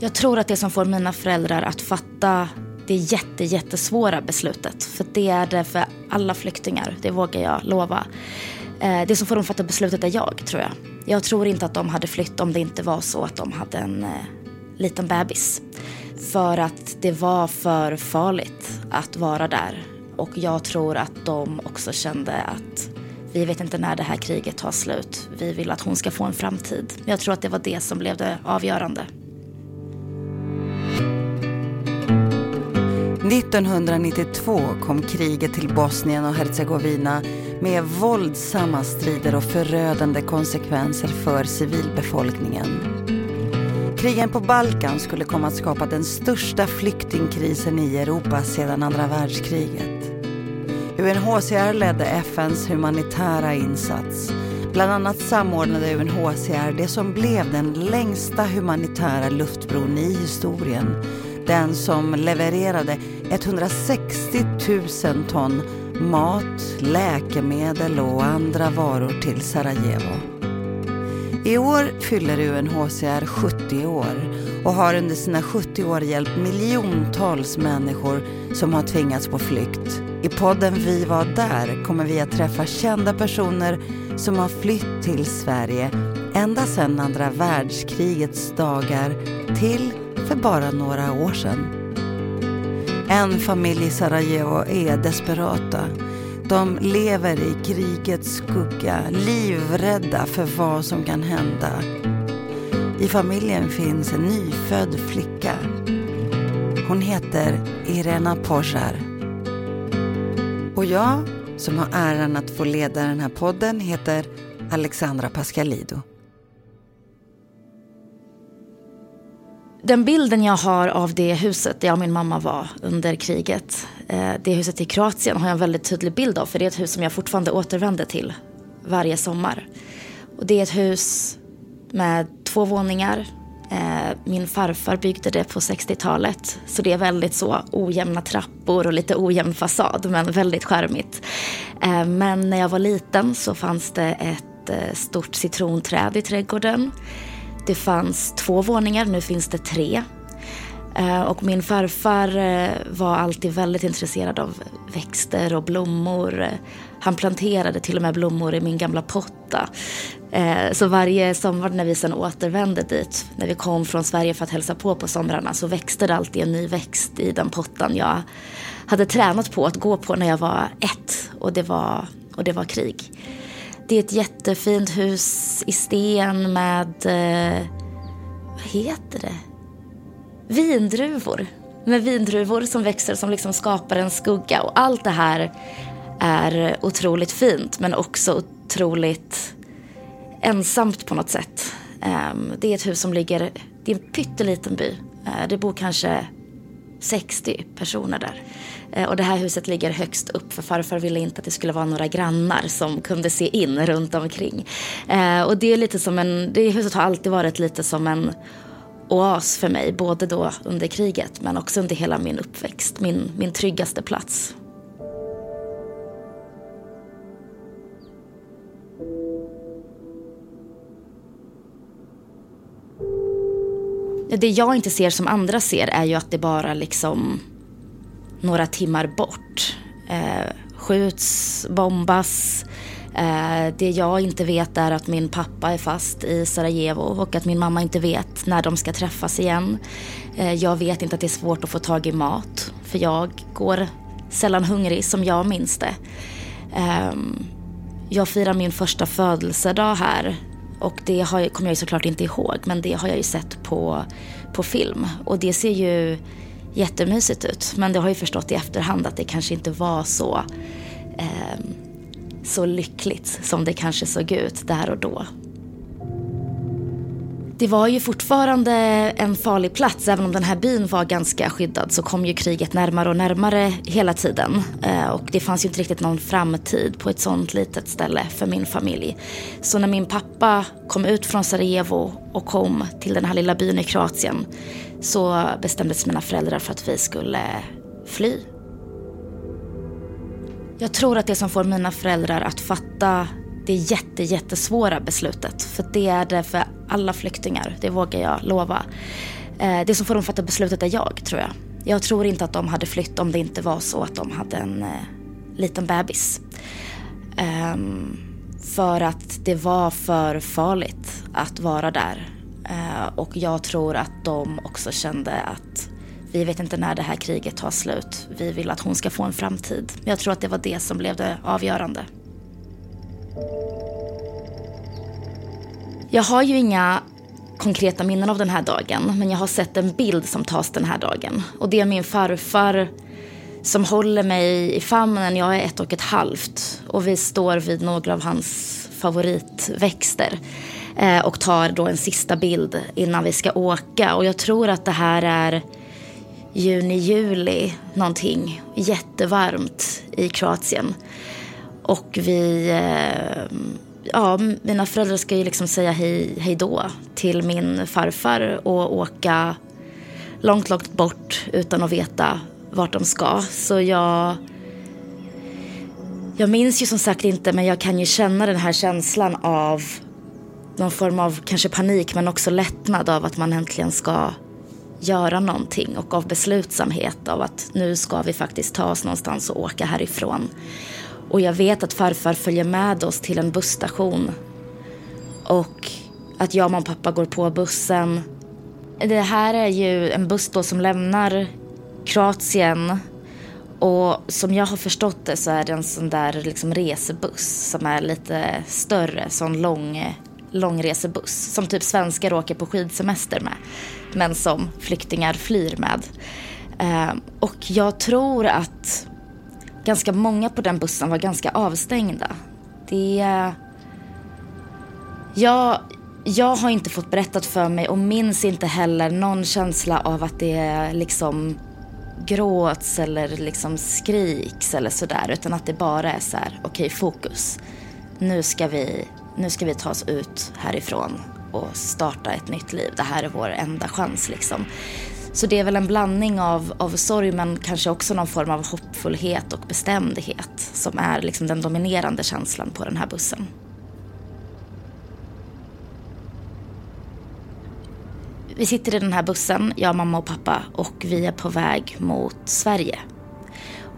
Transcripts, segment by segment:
Jag tror att det som får mina föräldrar att fatta det jätte, jättesvåra beslutet, för det är det för alla flyktingar, det vågar jag lova. Eh, det som får dem att fatta beslutet är jag, tror jag. Jag tror inte att de hade flytt om det inte var så att de hade en eh, liten bebis. För att det var för farligt att vara där. Och jag tror att de också kände att vi vet inte när det här kriget tar slut. Vi vill att hon ska få en framtid. Jag tror att det var det som blev det avgörande. 1992 kom kriget till Bosnien och Hercegovina med våldsamma strider och förödande konsekvenser för civilbefolkningen. Krigen på Balkan skulle komma att skapa den största flyktingkrisen i Europa sedan andra världskriget. UNHCR ledde FNs humanitära insats. Bland annat samordnade UNHCR det som blev den längsta humanitära luftbron i historien. Den som levererade 160 000 ton mat, läkemedel och andra varor till Sarajevo. I år fyller UNHCR 70 år och har under sina 70 år hjälpt miljontals människor som har tvingats på flykt. I podden Vi var där kommer vi att träffa kända personer som har flytt till Sverige ända sedan andra världskrigets dagar till bara några år sedan. En familj i Sarajevo är desperata. De lever i krigets skugga, livrädda för vad som kan hända. I familjen finns en nyfödd flicka. Hon heter Irena Porsar. Och jag, som har äran att få leda den här podden, heter Alexandra Pascalido. Den bilden jag har av det huset där jag och min mamma var under kriget, eh, det huset i Kroatien har jag en väldigt tydlig bild av. För det är ett hus som jag fortfarande återvänder till varje sommar. Och det är ett hus med två våningar. Eh, min farfar byggde det på 60-talet. Så det är väldigt så ojämna trappor och lite ojämn fasad, men väldigt charmigt. Eh, men när jag var liten så fanns det ett stort citronträd i trädgården. Det fanns två våningar, nu finns det tre. Eh, och min farfar eh, var alltid väldigt intresserad av växter och blommor. Eh, han planterade till och med blommor i min gamla potta. Så varje sommar när vi sen återvände dit, när vi kom från Sverige för att hälsa på på somrarna, så växte det alltid en ny växt i den pottan jag hade tränat på att gå på när jag var ett. Och det var, och det var krig. Det är ett jättefint hus i sten med, eh, vad heter det? Vindruvor. Med vindruvor som växer som liksom skapar en skugga. Och allt det här är otroligt fint men också otroligt ensamt på något sätt. Eh, det är ett hus som ligger, det är en pytteliten by. Eh, det bor kanske 60 personer där. Eh, och det här huset ligger högst upp för farfar ville inte att det skulle vara några grannar som kunde se in runt omkring. Eh, och det är lite som en, det huset har alltid varit lite som en oas för mig, både då under kriget men också under hela min uppväxt, min, min tryggaste plats. Det jag inte ser som andra ser är ju att det bara liksom några timmar bort eh, skjuts, bombas. Eh, det jag inte vet är att min pappa är fast i Sarajevo och att min mamma inte vet när de ska träffas igen. Eh, jag vet inte att det är svårt att få tag i mat för jag går sällan hungrig som jag minns det. Ehm, jag firar min första födelsedag här och det har, kommer jag ju såklart inte ihåg men det har jag ju sett på, på film och det ser ju jättemysigt ut. Men det har ju förstått i efterhand att det kanske inte var så, eh, så lyckligt som det kanske såg ut där och då. Det var ju fortfarande en farlig plats. Även om den här byn var ganska skyddad så kom ju kriget närmare och närmare hela tiden. Eh, och det fanns ju inte riktigt någon framtid på ett sånt litet ställe för min familj. Så när min pappa kom ut från Sarajevo och kom till den här lilla byn i Kroatien så bestämdes mina föräldrar för att vi skulle fly. Jag tror att det som får mina föräldrar att fatta det jätte, jättesvåra beslutet, för det är det för alla flyktingar, det vågar jag lova. Eh, det som får dem fatta beslutet är jag, tror jag. Jag tror inte att de hade flytt om det inte var så att de hade en eh, liten bebis. Um, för att det var för farligt att vara där. Uh, och jag tror att de också kände att vi vet inte när det här kriget tar slut. Vi vill att hon ska få en framtid. Jag tror att det var det som blev det avgörande. Jag har ju inga konkreta minnen av den här dagen, men jag har sett en bild som tas den här dagen. Och det är min farfar som håller mig i famnen. Jag är ett och ett halvt och vi står vid några av hans favoritväxter eh, och tar då en sista bild innan vi ska åka. Och jag tror att det här är juni, juli någonting. Jättevarmt i Kroatien. Och vi, eh, ja, mina föräldrar ska ju liksom säga hej, hej då till min farfar och åka långt, långt bort utan att veta vart de ska. Så jag, jag minns ju som sagt inte men jag kan ju känna den här känslan av någon form av kanske panik men också lättnad av att man äntligen ska göra någonting och av beslutsamhet av att nu ska vi faktiskt ta oss någonstans och åka härifrån. Och jag vet att farfar följer med oss till en busstation och att jag, mamma och pappa går på bussen. Det här är ju en buss då som lämnar Kroatien. Och som jag har förstått det så är det en sån där liksom resebuss som är lite större, sån lång, långresebuss. Som typ svenskar åker på skidsemester med. Men som flyktingar flyr med. Eh, och jag tror att ganska många på den bussen var ganska avstängda. Det... Jag, jag har inte fått berättat för mig och minns inte heller någon känsla av att det liksom gråts eller liksom skriks eller sådär. Utan att det bara är så här, okej okay, fokus. Nu ska, vi, nu ska vi ta oss ut härifrån och starta ett nytt liv. Det här är vår enda chans liksom. Så det är väl en blandning av, av sorg men kanske också någon form av hoppfullhet och bestämdhet som är liksom den dominerande känslan på den här bussen. Vi sitter i den här bussen, jag, mamma och pappa, och vi är på väg mot Sverige.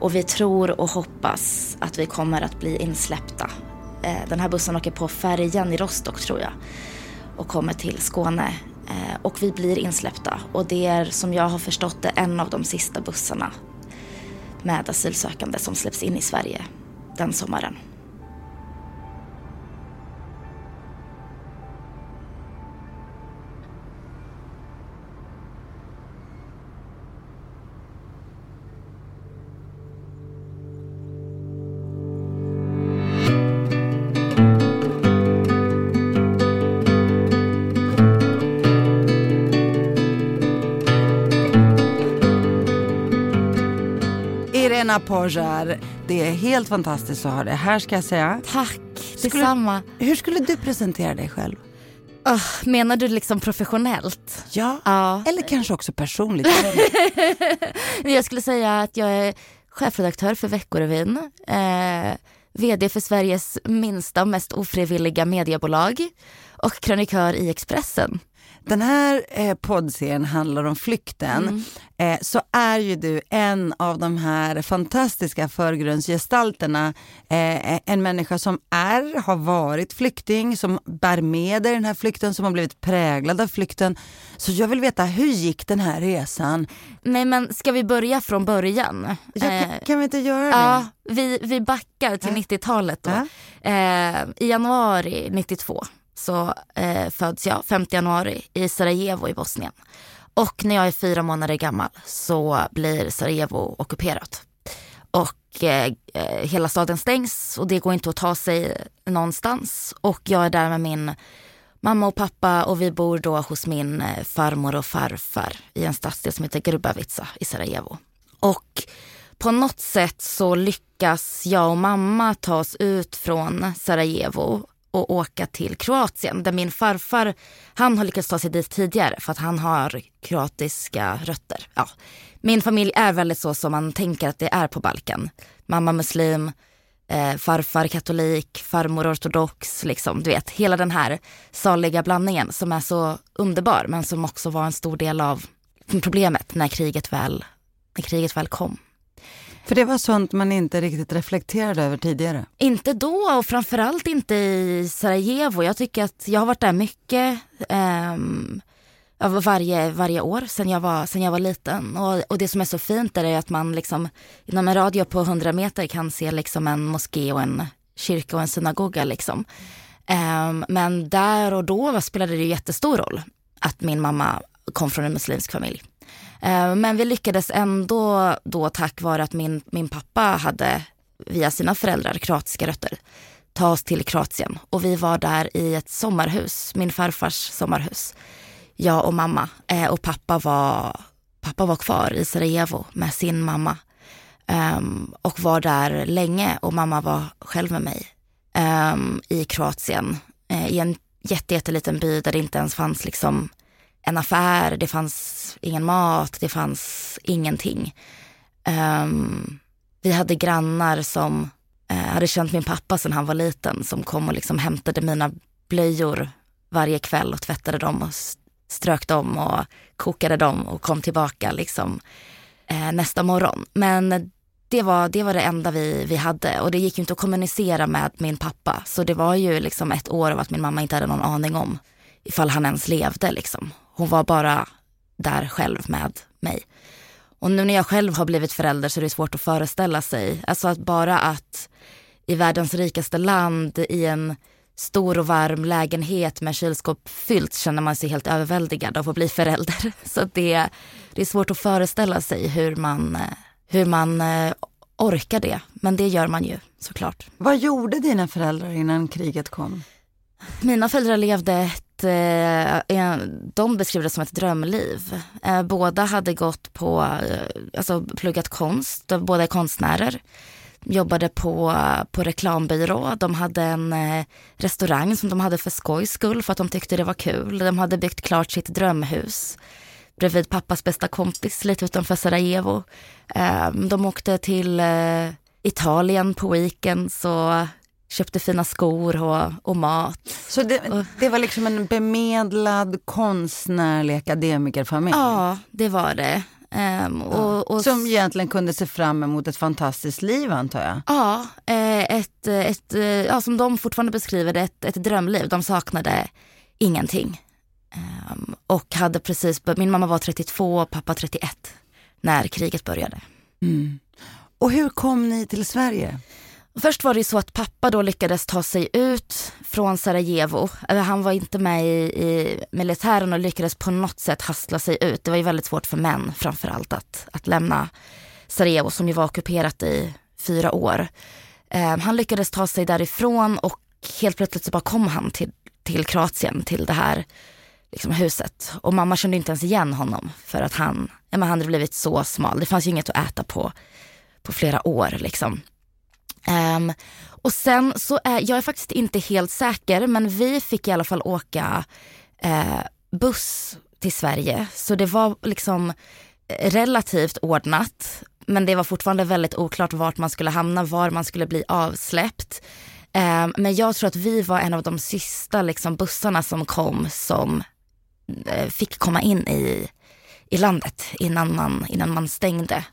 Och vi tror och hoppas att vi kommer att bli insläppta. Eh, den här bussen åker på färjan i Rostock tror jag och kommer till Skåne. Eh, och vi blir insläppta och det är som jag har förstått det en av de sista bussarna med asylsökande som släpps in i Sverige den sommaren. Pojar, det är helt fantastiskt att ha dig här ska jag säga. Tack, detsamma. Hur skulle du presentera dig själv? Oh, menar du liksom professionellt? Ja, ja. eller kanske också personligt. jag skulle säga att jag är chefredaktör för Veckorevyn. Eh, VD för Sveriges minsta och mest ofrivilliga mediebolag och krönikör i Expressen den här eh, poddserien handlar om flykten, mm. eh, så är ju du en av de här fantastiska förgrundsgestalterna. Eh, en människa som är, har varit flykting, som bär med dig den här flykten, som har blivit präglad av flykten. Så jag vill veta, hur gick den här resan? Nej men ska vi börja från början? Ja, kan, eh, kan, vi inte göra det? Ja, vi, vi backar till 90-talet då. Eh, I januari 92 så eh, föds jag 5 januari i Sarajevo i Bosnien. Och när jag är fyra månader gammal så blir Sarajevo ockuperat. Och eh, eh, hela staden stängs och det går inte att ta sig någonstans. Och jag är där med min mamma och pappa och vi bor då hos min eh, farmor och farfar i en stadsdel som heter Grubavica i Sarajevo. Och på något sätt så lyckas jag och mamma ta oss ut från Sarajevo och åka till Kroatien där min farfar, han har lyckats ta sig dit tidigare för att han har kroatiska rötter. Ja. Min familj är väldigt så som man tänker att det är på Balkan. Mamma muslim, eh, farfar katolik, farmor ortodox, liksom, du vet hela den här saliga blandningen som är så underbar men som också var en stor del av problemet när kriget väl, när kriget väl kom. För det var sånt man inte riktigt reflekterade över tidigare? Inte då och framförallt inte i Sarajevo. Jag tycker att jag har varit där mycket um, varje, varje år sen jag var, sen jag var liten. Och, och det som är så fint är att man liksom inom en radio på 100 meter kan se liksom en moské och en kyrka och en synagoga. Liksom. Um, men där och då spelade det jättestor roll att min mamma kom från en muslimsk familj. Eh, men vi lyckades ändå då tack vare att min, min pappa hade via sina föräldrar kroatiska rötter ta oss till Kroatien och vi var där i ett sommarhus, min farfars sommarhus. Jag och mamma eh, och pappa var, pappa var kvar i Sarajevo med sin mamma um, och var där länge och mamma var själv med mig um, i Kroatien eh, i en jätteliten by där det inte ens fanns liksom en affär, det fanns ingen mat, det fanns ingenting. Um, vi hade grannar som uh, hade känt min pappa sedan han var liten som kom och liksom hämtade mina blöjor varje kväll och tvättade dem och strök dem och kokade dem och kom tillbaka liksom uh, nästa morgon. Men det var, det var det enda vi, vi hade och det gick ju inte att kommunicera med min pappa. Så det var ju liksom ett år av att min mamma inte hade någon aning om ifall han ens levde liksom. Hon var bara där själv med mig. Och nu när jag själv har blivit förälder så är det svårt att föreställa sig. Alltså att bara att i världens rikaste land i en stor och varm lägenhet med kylskåp fyllt känner man sig helt överväldigad av att bli förälder. Så det, det är svårt att föreställa sig hur man, hur man eh, orkar det. Men det gör man ju såklart. Vad gjorde dina föräldrar innan kriget kom? Mina föräldrar levde eh, de beskriver det som ett drömliv. Eh, båda hade gått på, eh, alltså pluggat konst, båda är konstnärer. Jobbade på, på reklambyrå, de hade en eh, restaurang som de hade för skojs skull för att de tyckte det var kul. De hade byggt klart sitt drömhus bredvid pappas bästa kompis lite utanför Sarajevo. Eh, de åkte till eh, Italien på weekends och köpte fina skor och, och mat. Så det, det, var liksom en bemedlad konstnärlig akademikerfamilj? Ja, det var det. Um, och, och, Som egentligen kunde se fram emot ett fantastiskt liv antar jag? Ja, eh, ett, ett, eh, ja som de fortfarande beskriver det, ett, ett drömliv. De saknade ingenting. Um, och hade precis, min mamma var 32 och pappa 31 när kriget började. Mm. Och hur kom ni till Sverige? Först var det så att pappa då lyckades ta sig ut från Sarajevo. Han var inte med i, i militären och lyckades på något sätt hastla sig ut. Det var ju väldigt svårt för män framförallt att, att lämna Sarajevo som ju var ockuperat i fyra år. Eh, han lyckades ta sig därifrån och helt plötsligt så bara kom han till, till Kroatien, till det här liksom, huset. Och mamma kände inte ens igen honom för att han, ja, men han hade blivit så smal. Det fanns ju inget att äta på, på flera år liksom. Um, och sen så är jag är faktiskt inte helt säker men vi fick i alla fall åka uh, buss till Sverige. Så det var liksom eh, relativt ordnat. Men det var fortfarande väldigt oklart vart man skulle hamna, var man skulle bli avsläppt. Um, men jag tror att vi var en av de sista liksom, bussarna som kom som uh, fick komma in i, i landet innan man, innan man stängde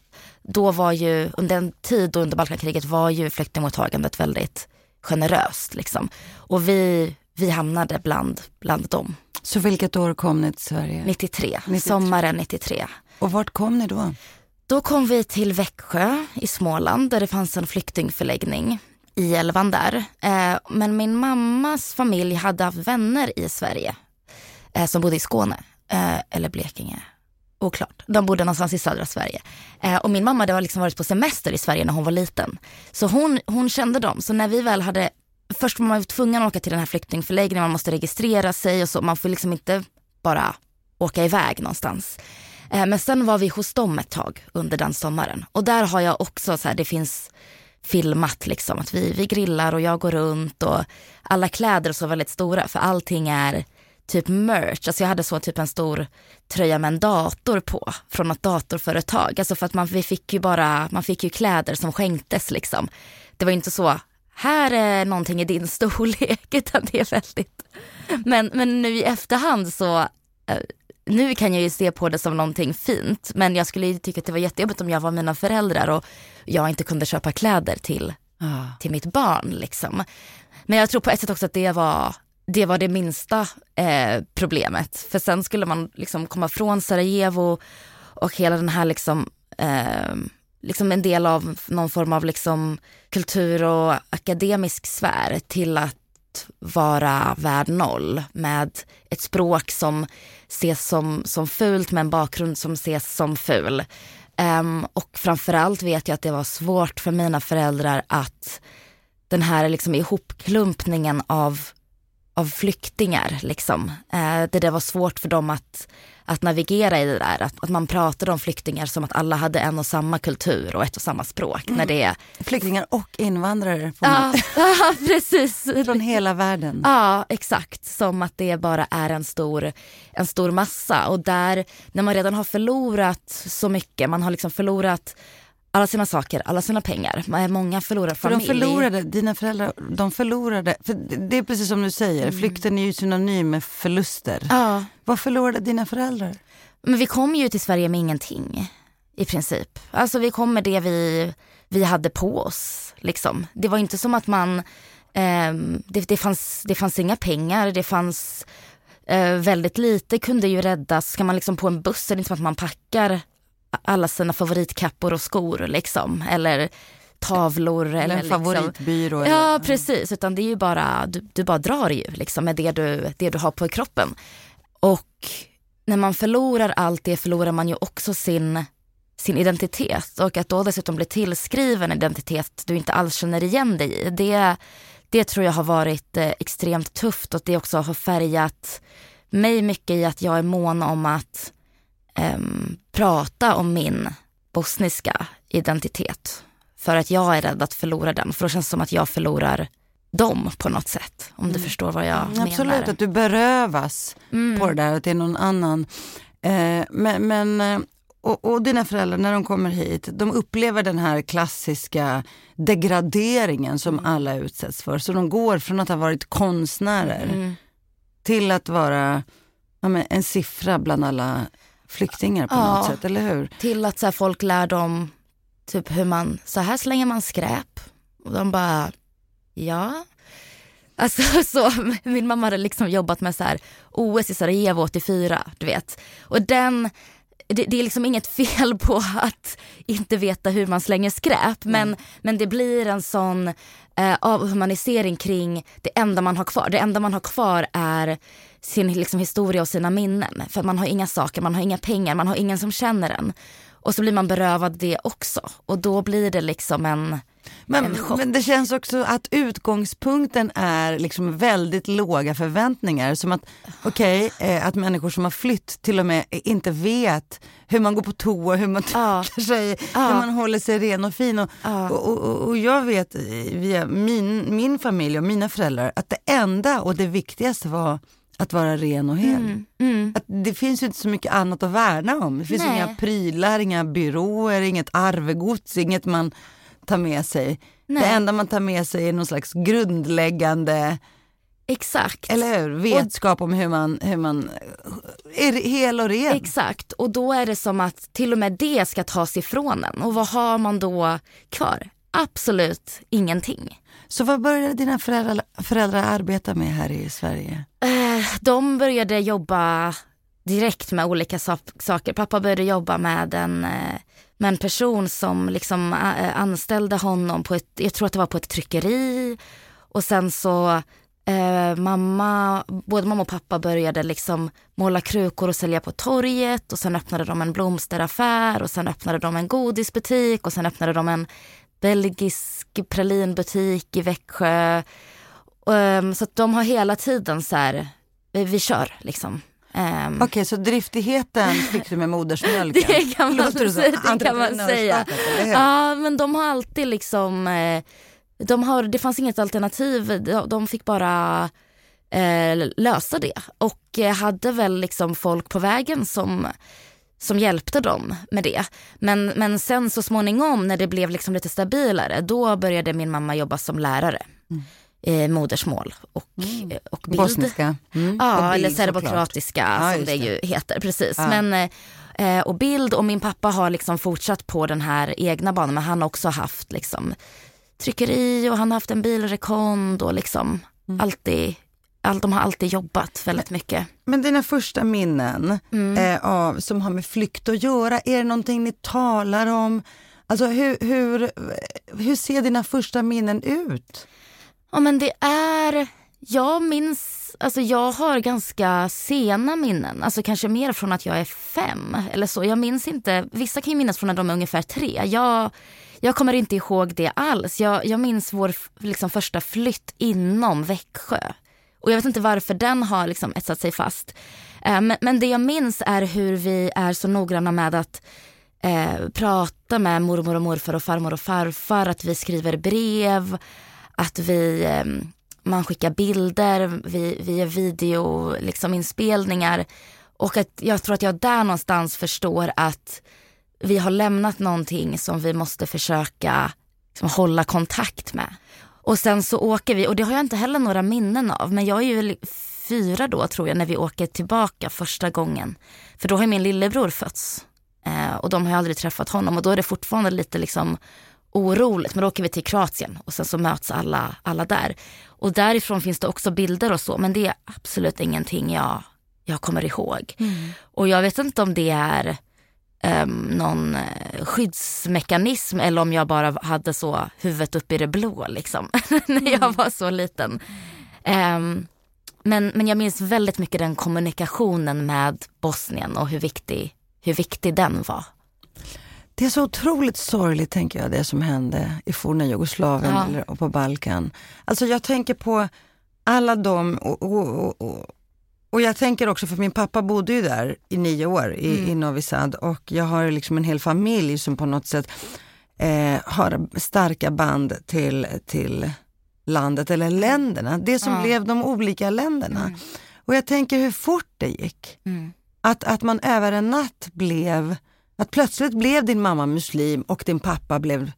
då var ju, under en tid då under Balkankriget var ju flyktingmottagandet väldigt generöst liksom. Och vi, vi hamnade bland, bland dem. Så vilket år kom ni till Sverige? 93, 93. sommaren 93. Och vart kom ni då? Då kom vi till Växjö i Småland där det fanns en flyktingförläggning i älvan där. Eh, men min mammas familj hade haft vänner i Sverige eh, som bodde i Skåne eh, eller Blekinge oklart. De bodde någonstans i södra Sverige. Eh, och min mamma hade liksom varit på semester i Sverige när hon var liten. Så hon, hon kände dem. Så när vi väl hade, först var man tvungen att åka till den här flyktingförläggningen, man måste registrera sig och så. Man får liksom inte bara åka iväg någonstans. Eh, men sen var vi hos dem ett tag under den sommaren. Och där har jag också så här, det finns filmat liksom att vi, vi grillar och jag går runt och alla kläder är så väldigt stora för allting är typ merch. Alltså jag hade så typ en stor tröja med en dator på från något datorföretag. Alltså för att man, vi fick ju bara, man fick ju kläder som skänktes liksom. Det var inte så, här är någonting i din storlek, utan det är väldigt. Men, men nu i efterhand så, eh, nu kan jag ju se på det som någonting fint men jag skulle tycka att det var jättejobbigt om jag var mina föräldrar och jag inte kunde köpa kläder till, till mitt barn. Liksom. Men jag tror på ett sätt också att det var det, var det minsta eh, problemet. För sen skulle man liksom komma från Sarajevo och hela den här liksom, eh, liksom en del av någon form av liksom kultur och akademisk sfär till att vara värd noll med ett språk som ses som, som fult med en bakgrund som ses som ful. Um, och framförallt vet jag att det var svårt för mina föräldrar att den här liksom ihopklumpningen av, av flyktingar, liksom. Uh, det där var svårt för dem att, att navigera i det där. Att, att man pratade om flyktingar som att alla hade en och samma kultur och ett och samma språk. Mm. När det, Flyktingar och invandrare får man, ja, precis. från hela världen. Ja, exakt. Som att det bara är en stor, en stor massa. Och där, när man redan har förlorat så mycket, man har liksom förlorat alla sina saker, alla sina pengar. Många förlorar För familj. de förlorade, dina föräldrar, de förlorade, för det är precis som du säger, flykten är ju synonym med förluster. Ja, Vad förlorade dina föräldrar? men vi kom ju till Sverige med ingenting i princip. Alltså vi kom med det vi, vi hade på oss. Liksom. Det var inte som att man, ehm, det, det, fanns, det fanns inga pengar, det fanns eh, väldigt lite kunde ju räddas. Ska man liksom på en buss är det inte som att man packar alla sina favoritkappor och skor liksom. Eller tavlor. Eller, Eller en liksom. favoritbyrå? Ja eller- precis, utan det är ju bara, du, du bara drar ju liksom med det du, det du har på kroppen. Och när man förlorar allt det förlorar man ju också sin, sin identitet. Och att då dessutom bli tillskriven identitet du inte alls känner igen dig i. Det, det tror jag har varit eh, extremt tufft och det också har färgat mig mycket i att jag är mån om att ehm, prata om min bosniska identitet. För att jag är rädd att förlora den. För då känns det som att jag förlorar dem på något sätt. Om du förstår vad jag Mm, Absolut, menar. att du berövas Mm. på det där, att det är någon annan. Eh, men, men eh, och, och dina föräldrar när de kommer hit, de upplever den här klassiska degraderingen som Mm. alla utsätts för. Så de går från att ha varit konstnärer Mm. till att vara ja, en siffra bland alla flyktingar på Ja. något sätt, eller hur? Till att så här, folk lär dem typ hur man, så här slänger man skräp. Och de bara, ja. Alltså så, min mamma hade liksom jobbat med så här OS i Sarajevo 84, du vet. Och den, det, det är liksom inget fel på att inte veta hur man slänger skräp. Men, men det blir en sån eh, avhumanisering kring det enda man har kvar. Det enda man har kvar är sin liksom, historia och sina minnen. För man har inga saker, man har inga pengar, man har ingen som känner en. Och så blir man berövad det också. Och då blir det liksom en, Men, men det känns också att utgångspunkten är liksom väldigt låga förväntningar. Som att, okej, eh, att människor som har flytt till och med inte vet hur man går på toa, hur man Ja. tvättar sig, Ja. hur man håller sig ren och fin. Och, Ja. och, och, och jag vet eh, via min, min familj och mina föräldrar att det enda och det viktigaste var att vara ren och hel. mm, mm. Att det finns ju inte så mycket annat att värna om. Det finns Nej. inga prylar, inga byråer, inget arvegods, inget man tar med sig. Nej. Det enda man tar med sig är någon slags grundläggande, Exakt. eller hur, vetskap om hur man, hur man är hel och ren. Exakt, och då är det som att till och med det ska tas ifrån en. Och vad har man då kvar? Absolut ingenting. Så vad började dina föräldrar, föräldrar arbeta med här i Sverige? De började jobba direkt med olika saker. Pappa började jobba med en, eh, med en person som liksom eh, eh, anställde honom på ett, jag tror att det var på ett tryckeri. Och sen så eh, mamma, både mamma och pappa började liksom måla krukor och sälja på torget och sen öppnade de en blomsteraffär och sen öppnade de en godisbutik och sen öppnade de en belgisk pralinbutik i Växjö. Um, så att de har hela tiden så här, vi, vi kör liksom. Um, Okej, så driftigheten fick du med modersmjölken? det kan man, Låter som det kan man säga. Ja men de har alltid liksom, eh, de har, det fanns inget alternativ, de, de fick bara eh, lösa det. Och eh, hade väl liksom folk på vägen som som hjälpte dem med det. Men, men sen så småningom när det blev liksom lite stabilare, då började min mamma jobba som lärare eh, modersmål och, Mm. eh, och bild. Bosniska. Mm. Ja, bild, eller serbokroatiska Ja, som det ju heter. Precis. Ja. Men, eh, och bild och min pappa har liksom fortsatt på den här egna banan men han har också haft liksom tryckeri och han har haft en bilrekond och liksom Mm. alltid, all, de har alltid jobbat väldigt mycket. Men dina första minnen Mm. eh, av, som har med flykt att göra, är det någonting ni talar om? Alltså hur, hur, hur ser dina första minnen ut? Ja men det är, jag minns, alltså jag har ganska sena minnen, alltså kanske mer från att jag är fem eller så. Jag minns inte, vissa kan ju minnas från när de är ungefär tre. Jag, jag kommer inte ihåg det alls. Jag, jag minns vår liksom, första flytt inom Växjö. Och jag vet inte varför den har liksom etsat sig fast. Eh, men, men det jag minns är hur vi är så noggranna med att eh, prata med mormor och morfar och farmor och farfar, att vi skriver brev, att vi, ehm, man skickar bilder, vi, vi gör video, liksom inspelningar. Och att jag tror att jag där någonstans förstår att vi har lämnat någonting som vi måste försöka liksom, hålla kontakt med. Och sen så åker vi, och det har jag inte heller några minnen av, men jag är ju fyra då tror jag när vi åker tillbaka första gången. För då har min lillebror fötts. Eh, och de har aldrig träffat honom och då är det fortfarande lite liksom oroligt. Men då åker vi till Kroatien och sen så möts alla, alla där. Och därifrån finns det också bilder och så, men det är absolut ingenting jag, jag kommer ihåg. Och jag vet inte om det är um, någon eh, skyddsmekanism eller om jag bara hade så huvudet upp i det blå liksom, när jag var så liten. Ehm, men, men jag minns väldigt mycket den kommunikationen med Bosnien och hur viktig, hur viktig den var. Det är så otroligt sorgligt tänker jag, det som hände i forna Jugoslavien Ja. eller, och på Balkan. Alltså jag tänker på alla de, och, och, och, och, jag tänker också, för min pappa bodde ju där i nio år i, Mm. i Novi Sad och jag har liksom en hel familj som på något sätt eh, har starka band till, till landet eller länderna, det som Ja. blev de olika länderna. Mm. Och jag tänker hur fort det gick. Mm. Att, att man över en natt blev, att plötsligt blev din mamma muslim och din pappa blev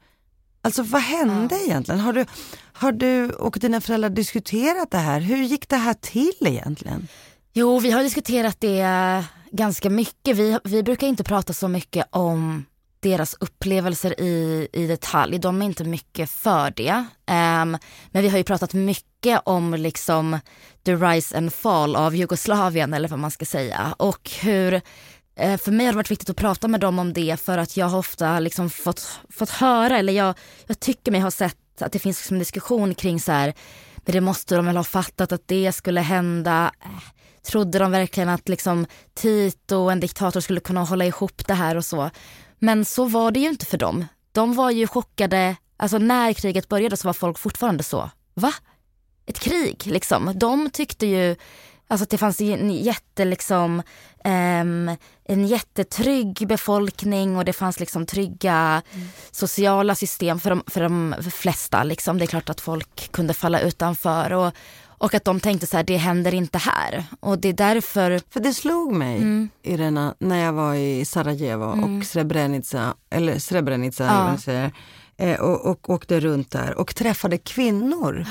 Alltså vad hände egentligen? Har du, har du och dina föräldrar diskuterat det här? Hur gick det här till egentligen? Jo, vi har diskuterat det ganska mycket. Vi, vi brukar inte prata så mycket om deras upplevelser i, i detalj. De är inte mycket för det. Ehm, men vi har ju pratat mycket om liksom the rise and fall av Jugoslavien eller vad man ska säga. Och hur, eh, Eh, för mig har det varit viktigt att prata med dem om det för att jag har ofta liksom fått, fått höra, eller jag, jag tycker mig ha sett att det finns liksom en diskussion kring så här, men det måste de väl ha fattat att det skulle hända. Eh, trodde de verkligen att liksom Tito, en diktator, skulle kunna hålla ihop det här och så. Men så var det ju inte för dem. De var ju chockade, alltså när kriget började så var folk fortfarande så, va? Ett krig liksom. De tyckte ju Alltså att det fanns en jätte liksom, ehm, en jättetrygg befolkning och det fanns liksom trygga sociala system för de, för de flesta. Liksom. Det är klart att folk kunde falla utanför och, och att de tänkte så här, det händer inte här. Och det är därför, För det slog mig, Mm. Irena, när jag var i Sarajevo och Srebrenica, eller Srebrenica, Ja. säger, eh, och, och åkte runt där och träffade kvinnor.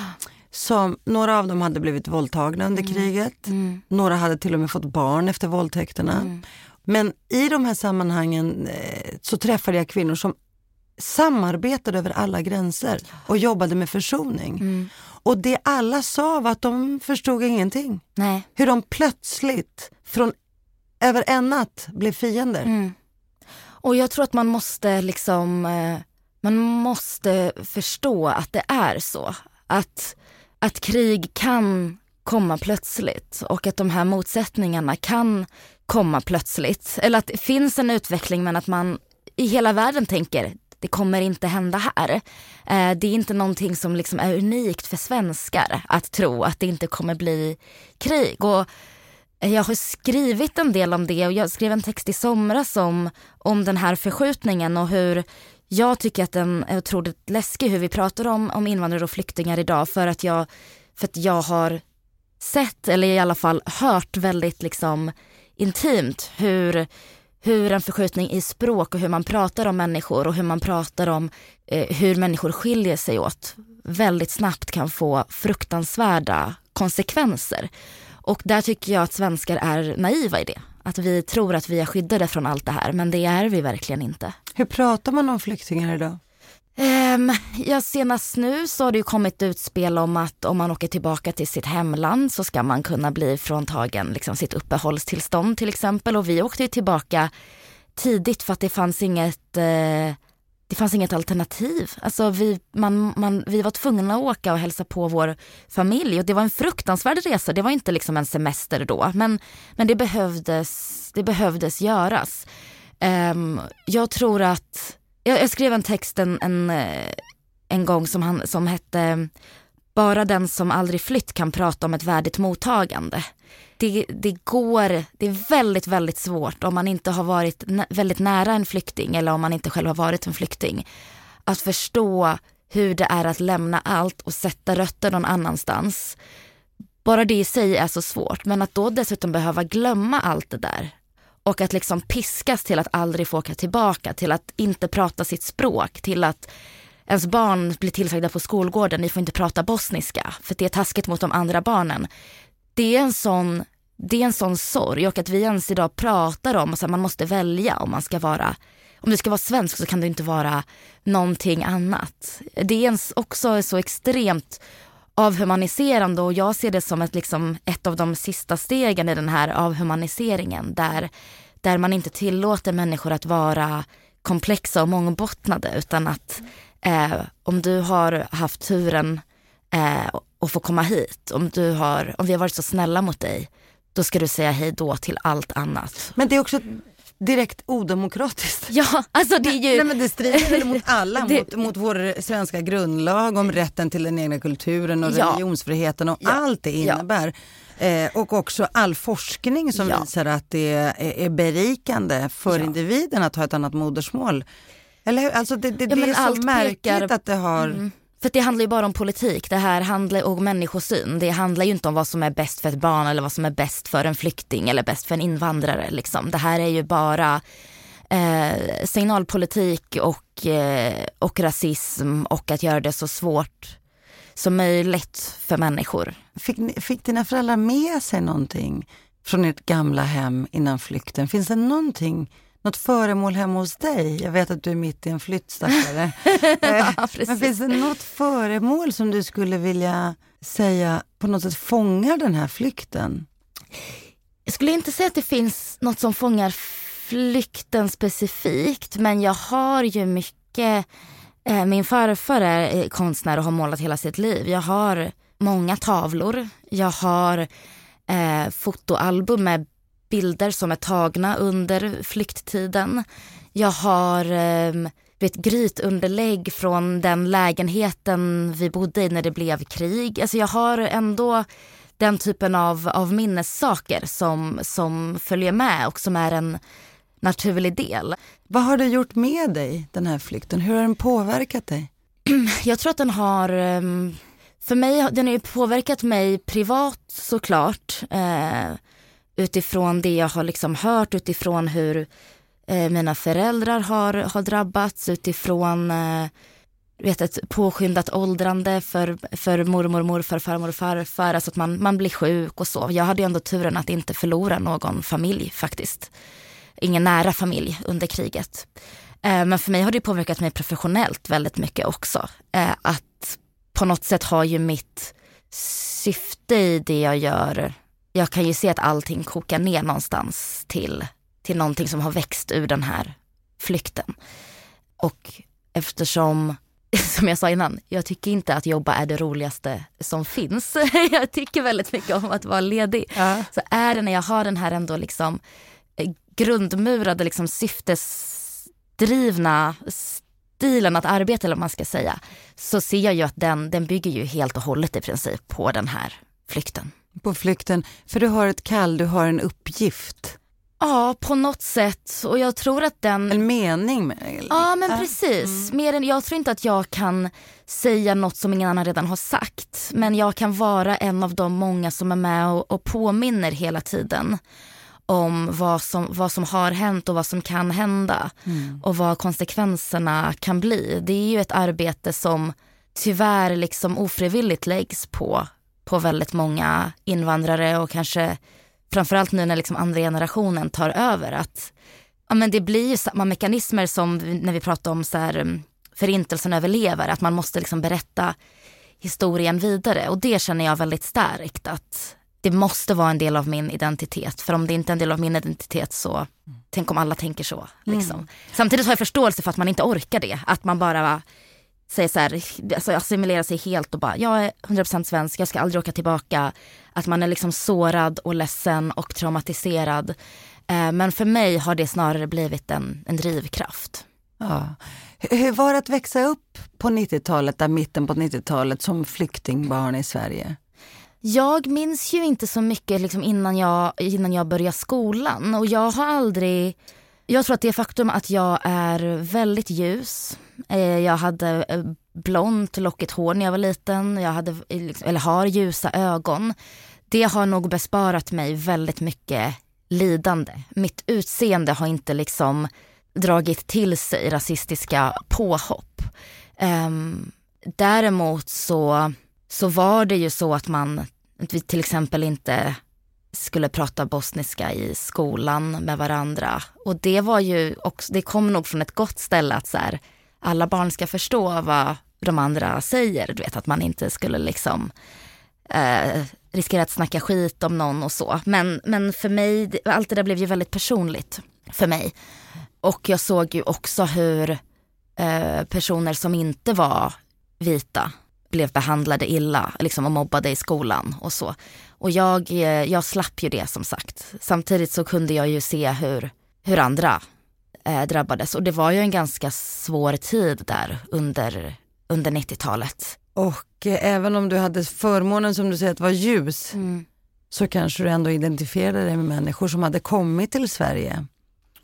Som, några av dem hade blivit våldtagna under kriget, mm, några hade till och med fått barn efter våldtäkterna. Men i de här sammanhangen eh, så träffade jag kvinnor som samarbetade över alla gränser och jobbade med försoning. mm, Och det alla sa var att de förstod ingenting. nej. Hur de plötsligt från över en natt blev fiender. Mm. Och jag tror att man måste liksom, eh, man måste förstå att det är så. Att, att krig kan komma plötsligt och att de här motsättningarna kan komma plötsligt. Eller att det finns en utveckling men att man i hela världen tänker det kommer inte hända här. Eh, det är inte någonting som liksom är unikt för svenskar att tro att det inte kommer bli krig. Och eh, jag har skrivit en del om det och jag skrev en text i somras om, om den här förskjutningen och hur jag tycker att den är otroligt läskig hur vi pratar om, om invandrare och flyktingar idag för att jag, för att jag har sett, eller i alla fall hört väldigt liksom intimt hur, hur en förskjutning i språk och hur man pratar om människor och hur man pratar om eh, hur människor skiljer sig åt väldigt snabbt kan få fruktansvärda konsekvenser. Och där tycker jag att svenskar är naiva i det. Att vi tror att vi är skyddade från allt det här, men det är vi verkligen inte. Hur pratar man om flyktingar idag? Um, ja, senast nu så har det ju kommit utspel om att om man åker tillbaka till sitt hemland så ska man kunna bli fråntagen liksom, sitt uppehållstillstånd till exempel. Och vi åkte ju tillbaka tidigt för att det fanns inget eh, det fanns inget alternativ. Alltså vi, man, man, vi var tvungna att åka och hälsa på vår familj och det var en fruktansvärd resa. Det var inte liksom en semester då, men, men det, behövdes, det behövdes göras. Um, jag tror att, jag, jag, skrev en text en, en, eh, en gång som, han, som hette Bara den som aldrig flytt kan prata om ett värdigt mottagande det, det går, det är väldigt, väldigt svårt om man inte har varit väldigt nära en flykting eller om man inte själv har varit en flykting. Att förstå hur det är att lämna allt och sätta rötter någon annanstans. Bara det i sig är så svårt, men att då dessutom behöva glömma allt det där och att liksom piskas till att aldrig få åka tillbaka, till att inte prata sitt språk, till att ens barn blir tillsagda på skolgården, ni får inte prata bosniska för det är taskigt mot de andra barnen det är en sån, det är en sån sorg och att vi ens idag pratar om att man måste välja om man ska vara om du ska vara svensk så kan du inte vara någonting annat. Det är också så extremt avhumaniserande och jag ser det som ett, liksom, ett av de sista stegen i den här avhumaniseringen där, där man inte tillåter människor att vara komplexa och mångbottnade utan att eh, om du har haft turen eh, och få komma hit. Om, du har, om vi har varit så snälla mot dig, då ska du säga hej då till allt annat. Men det är också direkt odemokratiskt. Ja, alltså det är ju... Nej, men det strider väl mot alla, det... mot, mot vår svenska grundlag om rätten till den egna kulturen och ja. religionsfriheten och ja. allt det innebär. Ja. Eh, och också all forskning som visar att det är, är berikande för individen att ha ett annat modersmål. Eller Alltså det, det, det är så märkligt pekar... att det har mm. För det handlar ju bara om politik, det här handlar om människosyn. Det handlar ju inte om vad som är bäst för ett barn eller vad som är bäst för en flykting eller bäst för en invandrare. Liksom. Det här är ju bara eh, signalpolitik och, eh, och rasism och att göra det så svårt som möjligt för människor. Fick, fick dina föräldrar med sig någonting från ert gamla hem innan flykten? Finns det någonting något föremål hemma hos dig? Jag vet att du är mitt i en flytt stackare. ja, eh, Men finns det något föremål som du skulle vilja säga på något sätt fångar den här flykten? Jag skulle inte säga att det finns något som fångar flykten specifikt men jag har ju mycket eh, min farfar är eh, konstnär och har målat hela sitt liv. Jag har många tavlor. Jag har eh, fotoalbum med bilder som är tagna under flykttiden. Jag har eh, vet, grytunderlägg från den lägenheten vi bodde i när det blev krig. Alltså jag har ändå den typen av, av minnessaker som, som följer med och som är en naturlig del. Vad har det gjort med dig, den här flykten? Hur har den påverkat dig? Jag tror att den har, ehm, för mig, den har påverkat mig privat såklart. Eh, utifrån det jag har liksom hört, utifrån hur eh, mina föräldrar har, har drabbats, utifrån eh, vet, ett påskyndat åldrande för, för mormor, morfar, farmor och farfar. Alltså att man, man blir sjuk och så. Jag hade ju ändå turen att inte förlora någon familj faktiskt. Ingen nära familj under kriget. Eh, men för mig har det påverkat mig professionellt väldigt mycket också. Eh, att på något sätt har ju mitt syfte i det jag gör jag kan ju se att allting kokar ner någonstans till, till någonting som har växt ur den här flykten. Och eftersom, som jag sa innan, jag tycker inte att jobba är det roligaste som finns. jag tycker väldigt mycket om att vara ledig. Ja. Så är det när jag har den här ändå liksom eh, grundmurade liksom syftesdrivna stilen att arbeta eller vad man ska säga, så ser jag ju att den, den bygger ju helt och hållet i princip på den här flykten på flykten, för du har ett kall, du har en uppgift. Ja, på något sätt. Och jag tror att den... En mening med Ja, men precis. Mm. Mer än, jag tror inte att jag kan säga något som ingen annan redan har sagt. Men jag kan vara en av de många som är med och, och påminner hela tiden om vad som, vad som har hänt och vad som kan hända. Mm. Och vad konsekvenserna kan bli. Det är ju ett arbete som tyvärr liksom ofrivilligt läggs på, på väldigt många invandrare och kanske framförallt nu när liksom andra generationen tar över. att ja, men Det blir ju samma mekanismer som när vi pratar om så här, mm, förintelsen överlever, att man måste liksom berätta historien vidare och det känner jag väldigt starkt att det måste vara en del av min identitet för om det inte är en del av min identitet så mm. tänk om alla tänker så. Liksom. Mm. Samtidigt har jag förståelse för att man inte orkar det, att man bara säger så här, alltså assimilerar sig helt och bara jag är 100% svensk, jag ska aldrig åka tillbaka. Att man är liksom sårad och ledsen och traumatiserad. Eh, men för mig har det snarare blivit en, en drivkraft. Ja. Hur var det att växa upp på 90-talet, där mitten på 90-talet som flyktingbarn i Sverige? Jag minns ju inte så mycket liksom innan, jag, innan jag började skolan och jag har aldrig jag tror att det faktum att jag är väldigt ljus, eh, jag hade eh, blont lockigt hår när jag var liten, jag hade, eh, liksom, eller har ljusa ögon. Det har nog besparat mig väldigt mycket lidande. Mitt utseende har inte liksom dragit till sig rasistiska påhopp. Um, däremot så, så var det ju så att man, till exempel inte skulle prata bosniska i skolan med varandra. Och det var ju också, det kom nog från ett gott ställe att så här, alla barn ska förstå vad de andra säger. Du vet att man inte skulle liksom eh, riskera att snacka skit om någon och så. Men, men för mig, allt det där blev ju väldigt personligt för mig. Och jag såg ju också hur eh, personer som inte var vita blev behandlade illa liksom, och mobbade i skolan och så. Och jag, eh, jag slapp ju det som sagt. Samtidigt så kunde jag ju se hur, hur andra eh, drabbades och det var ju en ganska svår tid där under, under 90-talet. Och eh, även om du hade förmånen som du säger att vara ljus mm. så kanske du ändå identifierade dig med människor som hade kommit till Sverige.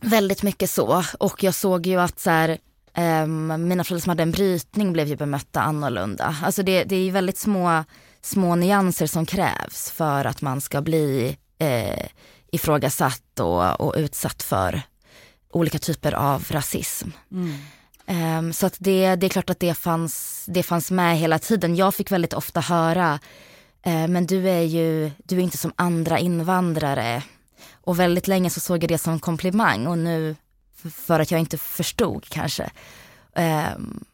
Väldigt mycket så och jag såg ju att så här, Um, mina föräldrar som hade en brytning blev ju bemötta annorlunda. Alltså det, det är väldigt små, små nyanser som krävs för att man ska bli eh, ifrågasatt och, och utsatt för olika typer av rasism. Mm. Um, så att det, det är klart att det fanns, det fanns med hela tiden. Jag fick väldigt ofta höra, uh, men du är ju du är inte som andra invandrare. Och väldigt länge så såg jag det som komplimang och nu för att jag inte förstod kanske. Um,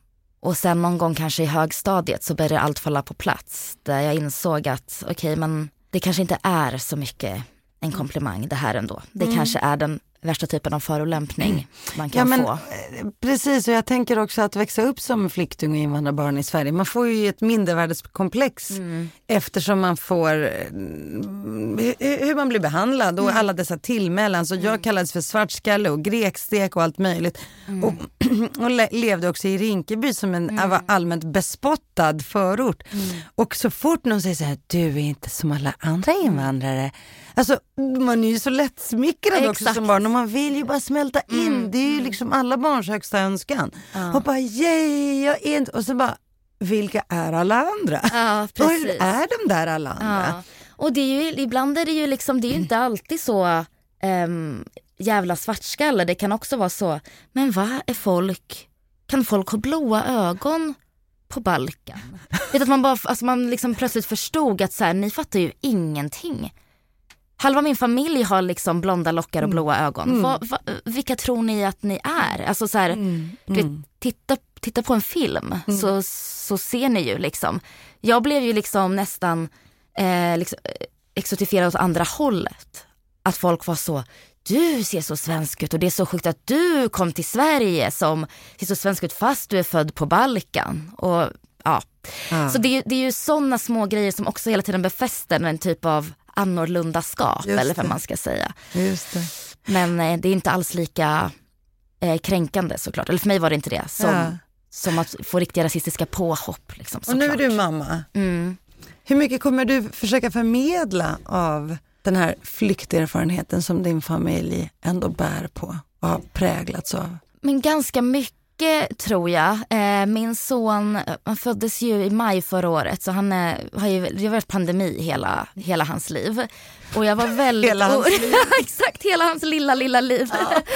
och sen någon gång kanske i högstadiet så började allt falla på plats. Där jag insåg att okej okay, men det kanske inte är så mycket en komplimang det här ändå. Det mm. kanske är den värsta typen av förolämpning man kan ja, men, få. Eh, precis, och jag tänker också att växa upp som flykting och invandrarbarn i Sverige, man får ju ett mindervärdeskomplex mm. eftersom man får mm, hur man blir behandlad och mm. alla dessa tillmälen. Så jag mm. kallades för svartskalle och grekstek och allt möjligt. Mm. Och, och levde också i Rinkeby som en mm. allmänt bespottad förort. Och så fort någon säger så här, du är inte som alla andra invandrare. Alltså man är ju så lättsmickrad också som barn och man vill ju bara smälta in. Mm. Det är ju liksom alla barns högsta önskan. Ja. Och bara yay, jag är inte... Och så bara, vilka är alla andra? Ja, och hur är de där alla andra? Ja. Och det är ju, ibland är det ju liksom, det är ju inte alltid så um, jävla svartskalle. Det kan också vara så, men vad är folk, kan folk ha blåa ögon på Balkan? Vet att man, bara, alltså man liksom plötsligt förstod att så här, ni fattar ju ingenting. Halva min familj har liksom blonda lockar och mm. blåa ögon. Mm. Va, va, vilka tror ni att ni är? Alltså så här, mm. vet, mm. titta, titta på en film mm. så, så ser ni ju liksom. Jag blev ju liksom nästan eh, liksom, exotifierad åt andra hållet. Att folk var så, du ser så svensk ut och det är så sjukt att du kom till Sverige som ser så svensk ut fast du är född på Balkan. Och ja. Ah. Så det, det är ju sådana små grejer som också hela tiden befäster en typ av annorlundaskap eller vad man ska säga. Just. Men eh, det är inte alls lika eh, kränkande såklart. Eller för mig var det inte det. Som, ja. som att få riktiga rasistiska påhopp. Liksom, och nu är du mamma. Mm. Hur mycket kommer du försöka förmedla av den här flykterfarenheten som din familj ändå bär på och har präglats av? Men ganska mycket mycket tror jag. Eh, min son han föddes ju i maj förra året så han är, har ju, det har varit pandemi hela, hela hans liv. Och jag var väldigt hela hans liv. Exakt, hela hans lilla, lilla liv. Ja.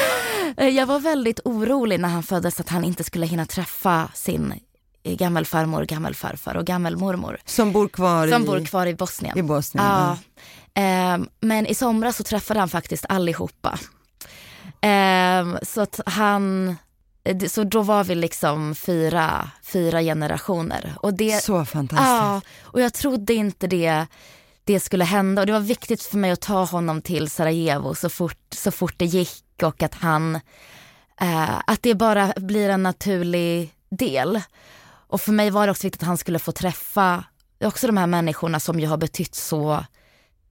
Eh, jag var väldigt orolig när han föddes att han inte skulle hinna träffa sin gammelfarmor, gammelfarfar och gammelmormor. Som bor kvar, som i, bor kvar i Bosnien. i Bosnien? Ja. Eh, men i somras så träffade han faktiskt allihopa. Eh, så att han, så då var vi liksom fyra, fyra generationer. Och det, Så fantastiskt. Ja, och jag trodde inte det, det skulle hända och det var viktigt för mig att ta honom till Sarajevo så fort, så fort det gick och att han, eh, att det bara blir en naturlig del. Och för mig var det också viktigt att han skulle få träffa också de här människorna som ju har betytt så,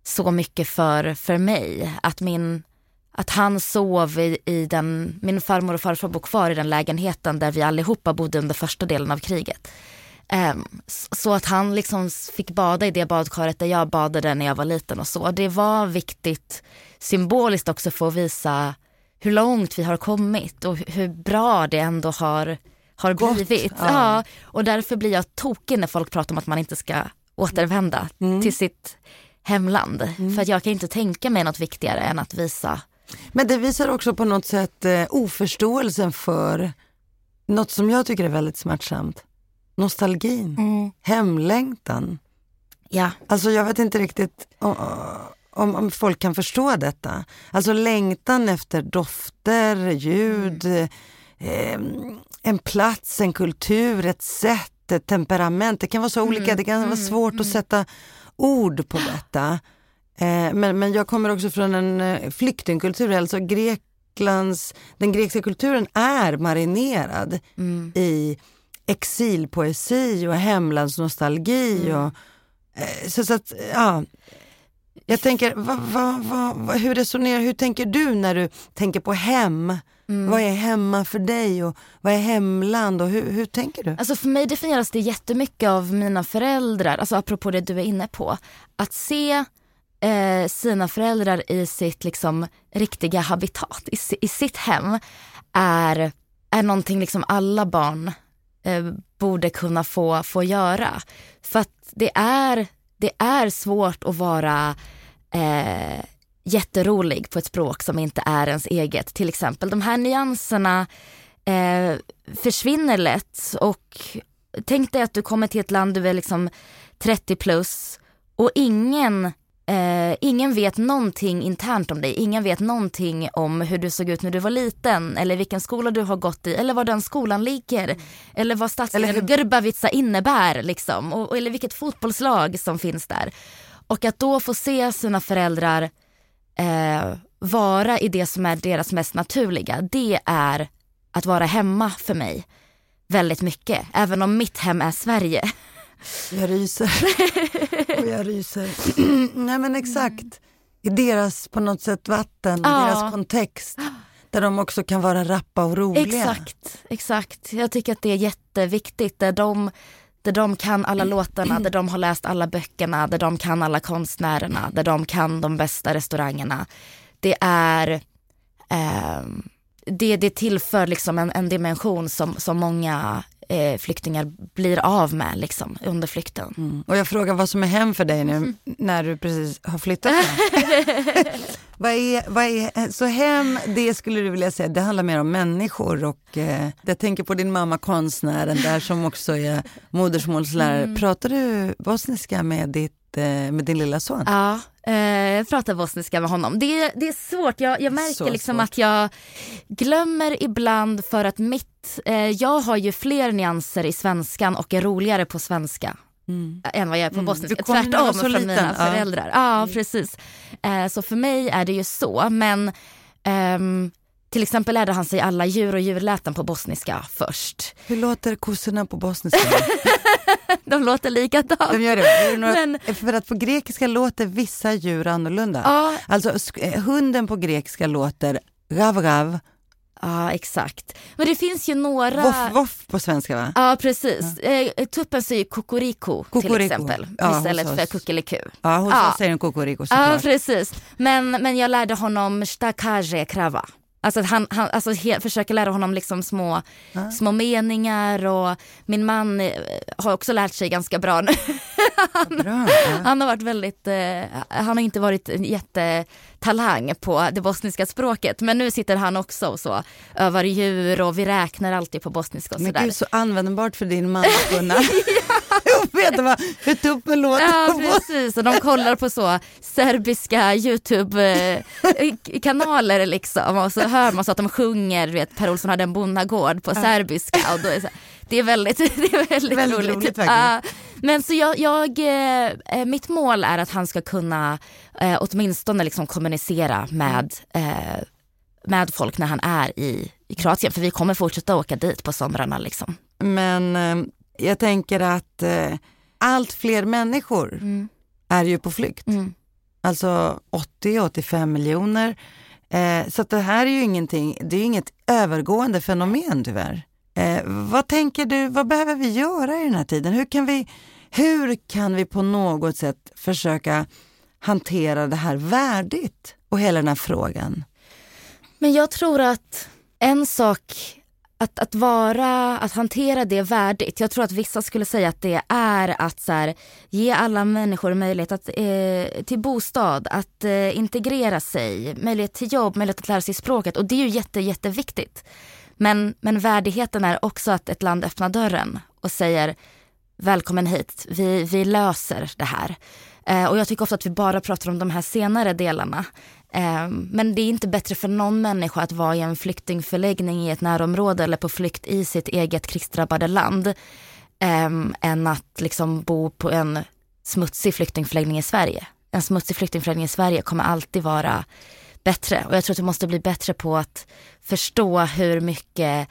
så mycket för, för mig. Att min, att han sov i, i den, min farmor och farfar bor kvar i den lägenheten där vi allihopa bodde under första delen av kriget. S- så att han liksom fick bada i det badkaret där jag badade när jag var liten och så. Det var viktigt symboliskt också för att visa hur långt vi har kommit och hu- hur bra det ändå har, har Gått, blivit. ja. Ja. och därför blir jag tokig när folk pratar om att man inte ska återvända Mm. till sitt hemland. För att jag kan inte tänka mig något viktigare än att visa Men det visar också på något sätt eh, oförståelsen för något som jag tycker är väldigt smärtsamt. Nostalgin, hemlängtan. Ja, Alltså jag vet inte riktigt om, om, folk kan förstå detta. Alltså längtan efter dofter, ljud, eh, en plats, en kultur, ett sätt, ett temperament. Det kan vara så olika, det kan vara svårt att sätta ord på detta. Eh, men, men jag kommer också från en eh, flyktingkultur, alltså Greklands, den grekiska kulturen är marinerad i exilpoesi och hemlandsnostalgi. Och, eh, så, så att, ja. Jag tänker, vad, vad, vad, hur resonerar, hur tänker du när du tänker på hem? Vad är hemma för dig och vad är hemland och hur, hur tänker du? Alltså för mig definieras det jättemycket av mina föräldrar, alltså apropå det du är inne på. Att se eh, sina föräldrar i sitt liksom riktiga habitat, i, i sitt hem, är, är någonting liksom alla barn eh, borde kunna få, få göra. För att det är, det är svårt att vara eh, jätterolig på ett språk som inte är ens eget. Till exempel de här nyanserna eh, försvinner lätt och tänk dig att du kommer till ett land, du är liksom 30 plus och ingen Eh, ingen vet någonting internt om dig, ingen vet någonting om hur du såg ut när du var liten eller vilken skola du har gått i eller var den skolan ligger. Eller vad stadsdelen hur- Grbavica innebär liksom, och, eller vilket fotbollslag som finns där. Och att då få se sina föräldrar eh, vara i det som är deras mest naturliga, det är att vara hemma för mig väldigt mycket. Även om mitt hem är Sverige. Jag ryser. och jag ryser. Nej men exakt. I deras på något sätt vatten, Ja. deras kontext. Där de också kan vara rappa och roliga. Exakt, exakt. Jag tycker att det är jätteviktigt. Där de, där de kan alla låtarna, där de har läst alla böckerna, där de kan alla konstnärerna, där de kan de bästa restaurangerna. Det är ehm, det, det tillför liksom en, en dimension som, som många eh, flyktingar blir av med liksom, under flykten. Mm. Och jag frågar vad som är hem för dig nu när du precis har flyttat. vad, är, vad är, så hem, det skulle du vilja säga, det handlar mer om människor och eh, jag tänker på din mamma konstnären där som också är modersmålslärare. Pratar du bosniska med, ditt, eh, med din lilla son? Ja, eh, jag pratar bosniska med honom. Det, det är svårt, jag, jag märker liksom att jag glömmer ibland för att mitt, eh, jag har ju fler nyanser i svenskan och är roligare på svenska. än vad jag är på Mm. bosniska. Tvärtom så från liten, mina ja. föräldrar. Ja, precis. Eh, så för mig är det ju så. Men ehm, till exempel lärde han sig alla djur och djurläten på bosniska först. Hur låter kossorna på bosniska? De låter likadant. De gör det. Men- För att på grekiska låter vissa djur annorlunda. Ja, Alltså eh, hunden på grekiska låter rav rav, ja, exakt. Men det finns ju några... voff voff på svenska va? Ja precis. Eh, tuppen säger kokoriko, till Kokoriko. exempel Ja, istället för kuckeliku. Ja, hos Ja. oss säger den kokoriko Ja såklart. precis. Men, men jag lärde honom stakaje krava. Alltså att han, han alltså he, försöker lära honom liksom små, ah. små meningar och min man eh, har också lärt sig ganska bra nu. han, bra, ja. han, har varit väldigt, eh, han har inte varit en jättetalang på det bostniska språket men nu sitter han också och så övar djur och vi räknar alltid på bostniska och sådär. Men gud så användbart för din man att kunna veta vad, hur tuppen låter. Ja precis och de kollar på så serbiska Youtube-kanaler eh, liksom och så hör man så att de sjunger, vet Per Olsson hade en bonnagård på ja. serbiska och då är det, så, det är väldigt, det är väldigt, väldigt roligt. roligt uh, men så jag, jag eh, mitt mål är att han ska kunna eh, åtminstone liksom kommunicera med, eh, med folk när han är i, i Kroatien för vi kommer fortsätta åka dit på somrarna liksom. Men jag tänker att eh, allt fler människor mm. är ju på flykt. Mm. Alltså 80-85 miljoner. Eh, så det här är ju ingenting, det är inget övergående fenomen tyvärr. Eh, vad tänker du, vad behöver vi göra i den här tiden? Hur kan vi, hur kan vi på något sätt försöka hantera det här värdigt och hela den här frågan? Men jag tror att en sak att, att vara, att hantera det värdigt. Jag tror att vissa skulle säga att det är att så här, ge alla människor möjlighet att, eh, till bostad, att eh, integrera sig, möjlighet till jobb, möjlighet att lära sig språket och det är ju jätte, jätteviktigt. Men, men värdigheten är också att ett land öppnar dörren och säger välkommen hit, vi, vi löser det här. Eh, och jag tycker ofta att vi bara pratar om de här senare delarna. Ehm, men det är inte bättre för någon människa att vara i en flyktingförläggning i ett närområde eller på flykt i sitt eget krigsdrabbade land ehm, än att liksom bo på en smutsig flyktingförläggning i Sverige. En smutsig flyktingförläggning i Sverige kommer alltid vara bättre och jag tror att vi måste bli bättre på att förstå hur mycket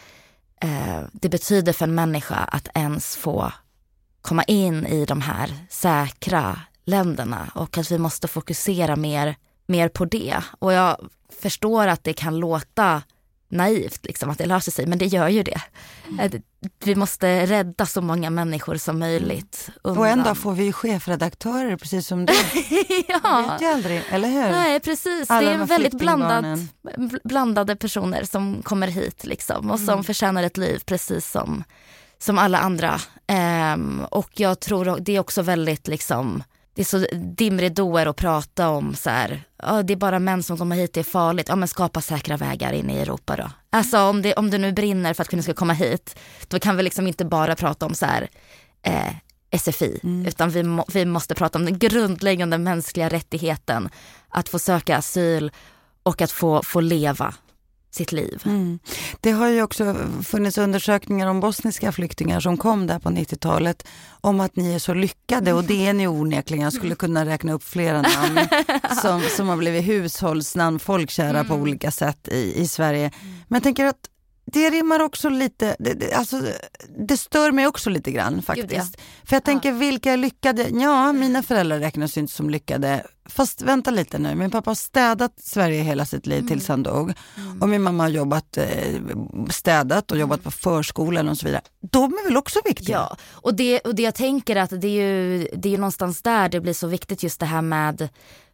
eh, det betyder för en människa att ens få komma in i de här säkra länderna och att vi måste fokusera mer, mer på det. Och jag förstår att det kan låta naivt, liksom, att det löser sig, men det gör ju det. Mm. Vi måste rädda så många människor som möjligt. Undan. Och en dag får vi chefredaktörer precis som du. ja. vet ju aldrig, eller hur? Nej, precis. Alla det är väldigt blandat, blandade personer som kommer hit liksom, och som mm. förtjänar ett liv precis som, som alla andra. Um, och jag tror det är också väldigt liksom det är så dimridåer att prata om så här, ja, det är bara män som kommer hit, det är farligt. Ja men skapa säkra vägar in i Europa då. Alltså om det, om det nu brinner för att kvinnor ska komma hit, då kan vi liksom inte bara prata om så här, eh, SFI, mm. utan vi, må, vi måste prata om den grundläggande mänskliga rättigheten att få söka asyl och att få, få leva sitt liv. Mm. Det har ju också funnits undersökningar om bosniska flyktingar som kom där på 90-talet om att ni är så lyckade och det är ni onekligen. Jag skulle kunna räkna upp flera namn som, som har blivit hushållsnamn, folkkära mm. på olika sätt i, i Sverige. Men jag tänker att det rimmar också lite, det, det, alltså, det stör mig också lite grann faktiskt. Gud, ja. För jag tänker vilka är lyckade? Ja, mina föräldrar räknas inte som lyckade. Fast vänta lite nu, min pappa har städat Sverige hela sitt liv mm. tills han dog. Mm. Och min mamma har jobbat, eh, städat och jobbat på förskolan och så vidare. De är väl också viktiga? Ja, och det, och det jag tänker att det är ju det är någonstans där det blir så viktigt just det här med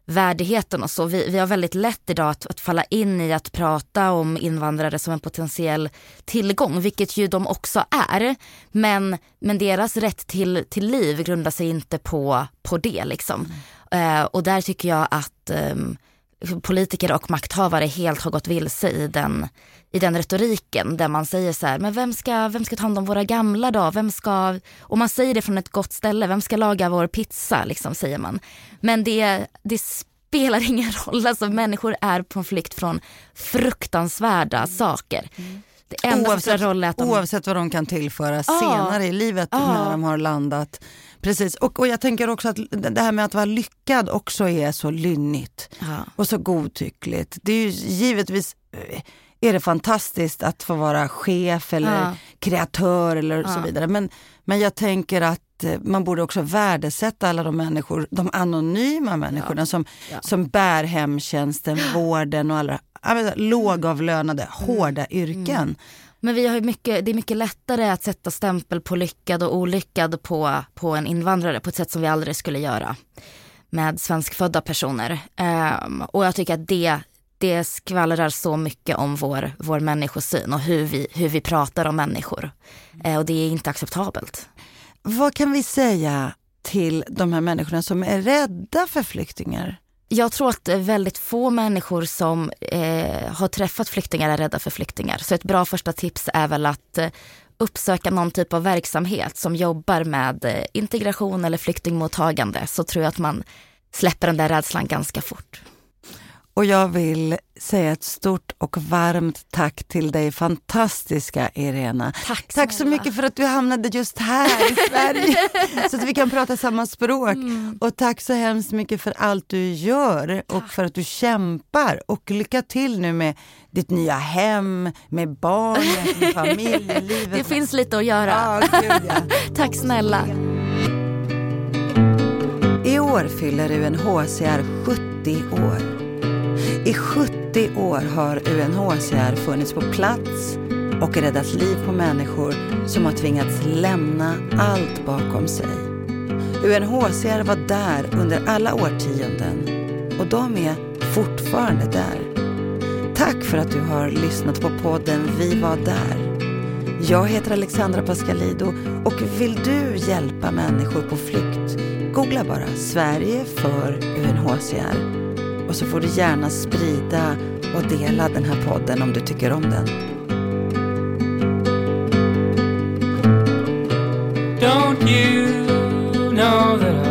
värdigheten och så. Vi, vi har väldigt lätt idag att, att falla in i att prata om invandrare som en potentiell tillgång, vilket ju de också är. Men, men deras rätt till, till liv grundar sig inte på, på det liksom. Mm. Uh, och där tycker jag att um, politiker och makthavare helt har gått vilse i den, i den retoriken där man säger så här, men vem ska, vem ska ta hand om våra gamla då? Vem ska, och man säger det från ett gott ställe, vem ska laga vår pizza liksom säger man. Men det, det spelar ingen roll, alltså människor är på flykt från fruktansvärda mm. saker. Mm. Det enda oavsett, roll är att de... oavsett vad de kan tillföra ah, senare i livet ah. när de har landat. Precis, och, och jag tänker också att det här med att vara lyckad också är så lynnigt ah. och så godtyckligt. Det är ju givetvis eh, är det fantastiskt att få vara chef eller kreatör eller så vidare. Men, men jag tänker att eh, man borde också värdesätta alla de människor, de anonyma människorna ja. Som, ja. som bär hemtjänsten, vården och alla menar, lågavlönade, mm. hårda yrken. Mm. Men vi har mycket, det är mycket lättare att sätta stämpel på lyckad och olyckad på, på en invandrare på ett sätt som vi aldrig skulle göra med svenskfödda personer. Um, och jag tycker att det, det skvallrar så mycket om vår, vår människosyn och hur vi, hur vi pratar om människor. Eh, och det är inte acceptabelt. Vad kan vi säga till de här människorna som är rädda för flyktingar? Jag tror att väldigt få människor som eh, har träffat flyktingar är rädda för flyktingar. Så ett bra första tips är väl att eh, uppsöka någon typ av verksamhet som jobbar med eh, integration eller flyktingmottagande så tror jag att man släpper den där rädslan ganska fort. Och jag vill säga ett stort och varmt tack till dig fantastiska Irena. Tack, tack så mycket för att du hamnade just här i Sverige så att vi kan prata samma språk. Mm. Och tack så hemskt mycket för allt du gör och för att du kämpar. Och lycka till nu med ditt nya hem, med barn, med familjelivet. Det finns lite att göra. Ah, gud, ja. tack snälla. I år fyller UNHCR 70 år. I 70 år har UNHCR funnits på plats och räddat liv på människor som har tvingats lämna allt bakom sig. UNHCR var där under alla årtionden och de är fortfarande där. Tack för att du har lyssnat på podden Vi var där. Jag heter Alexandra Pascalido och vill du hjälpa människor på flykt? Googla bara Sverige för UNHCR och så får du gärna sprida och dela den här podden om du tycker om den. Don't you know that I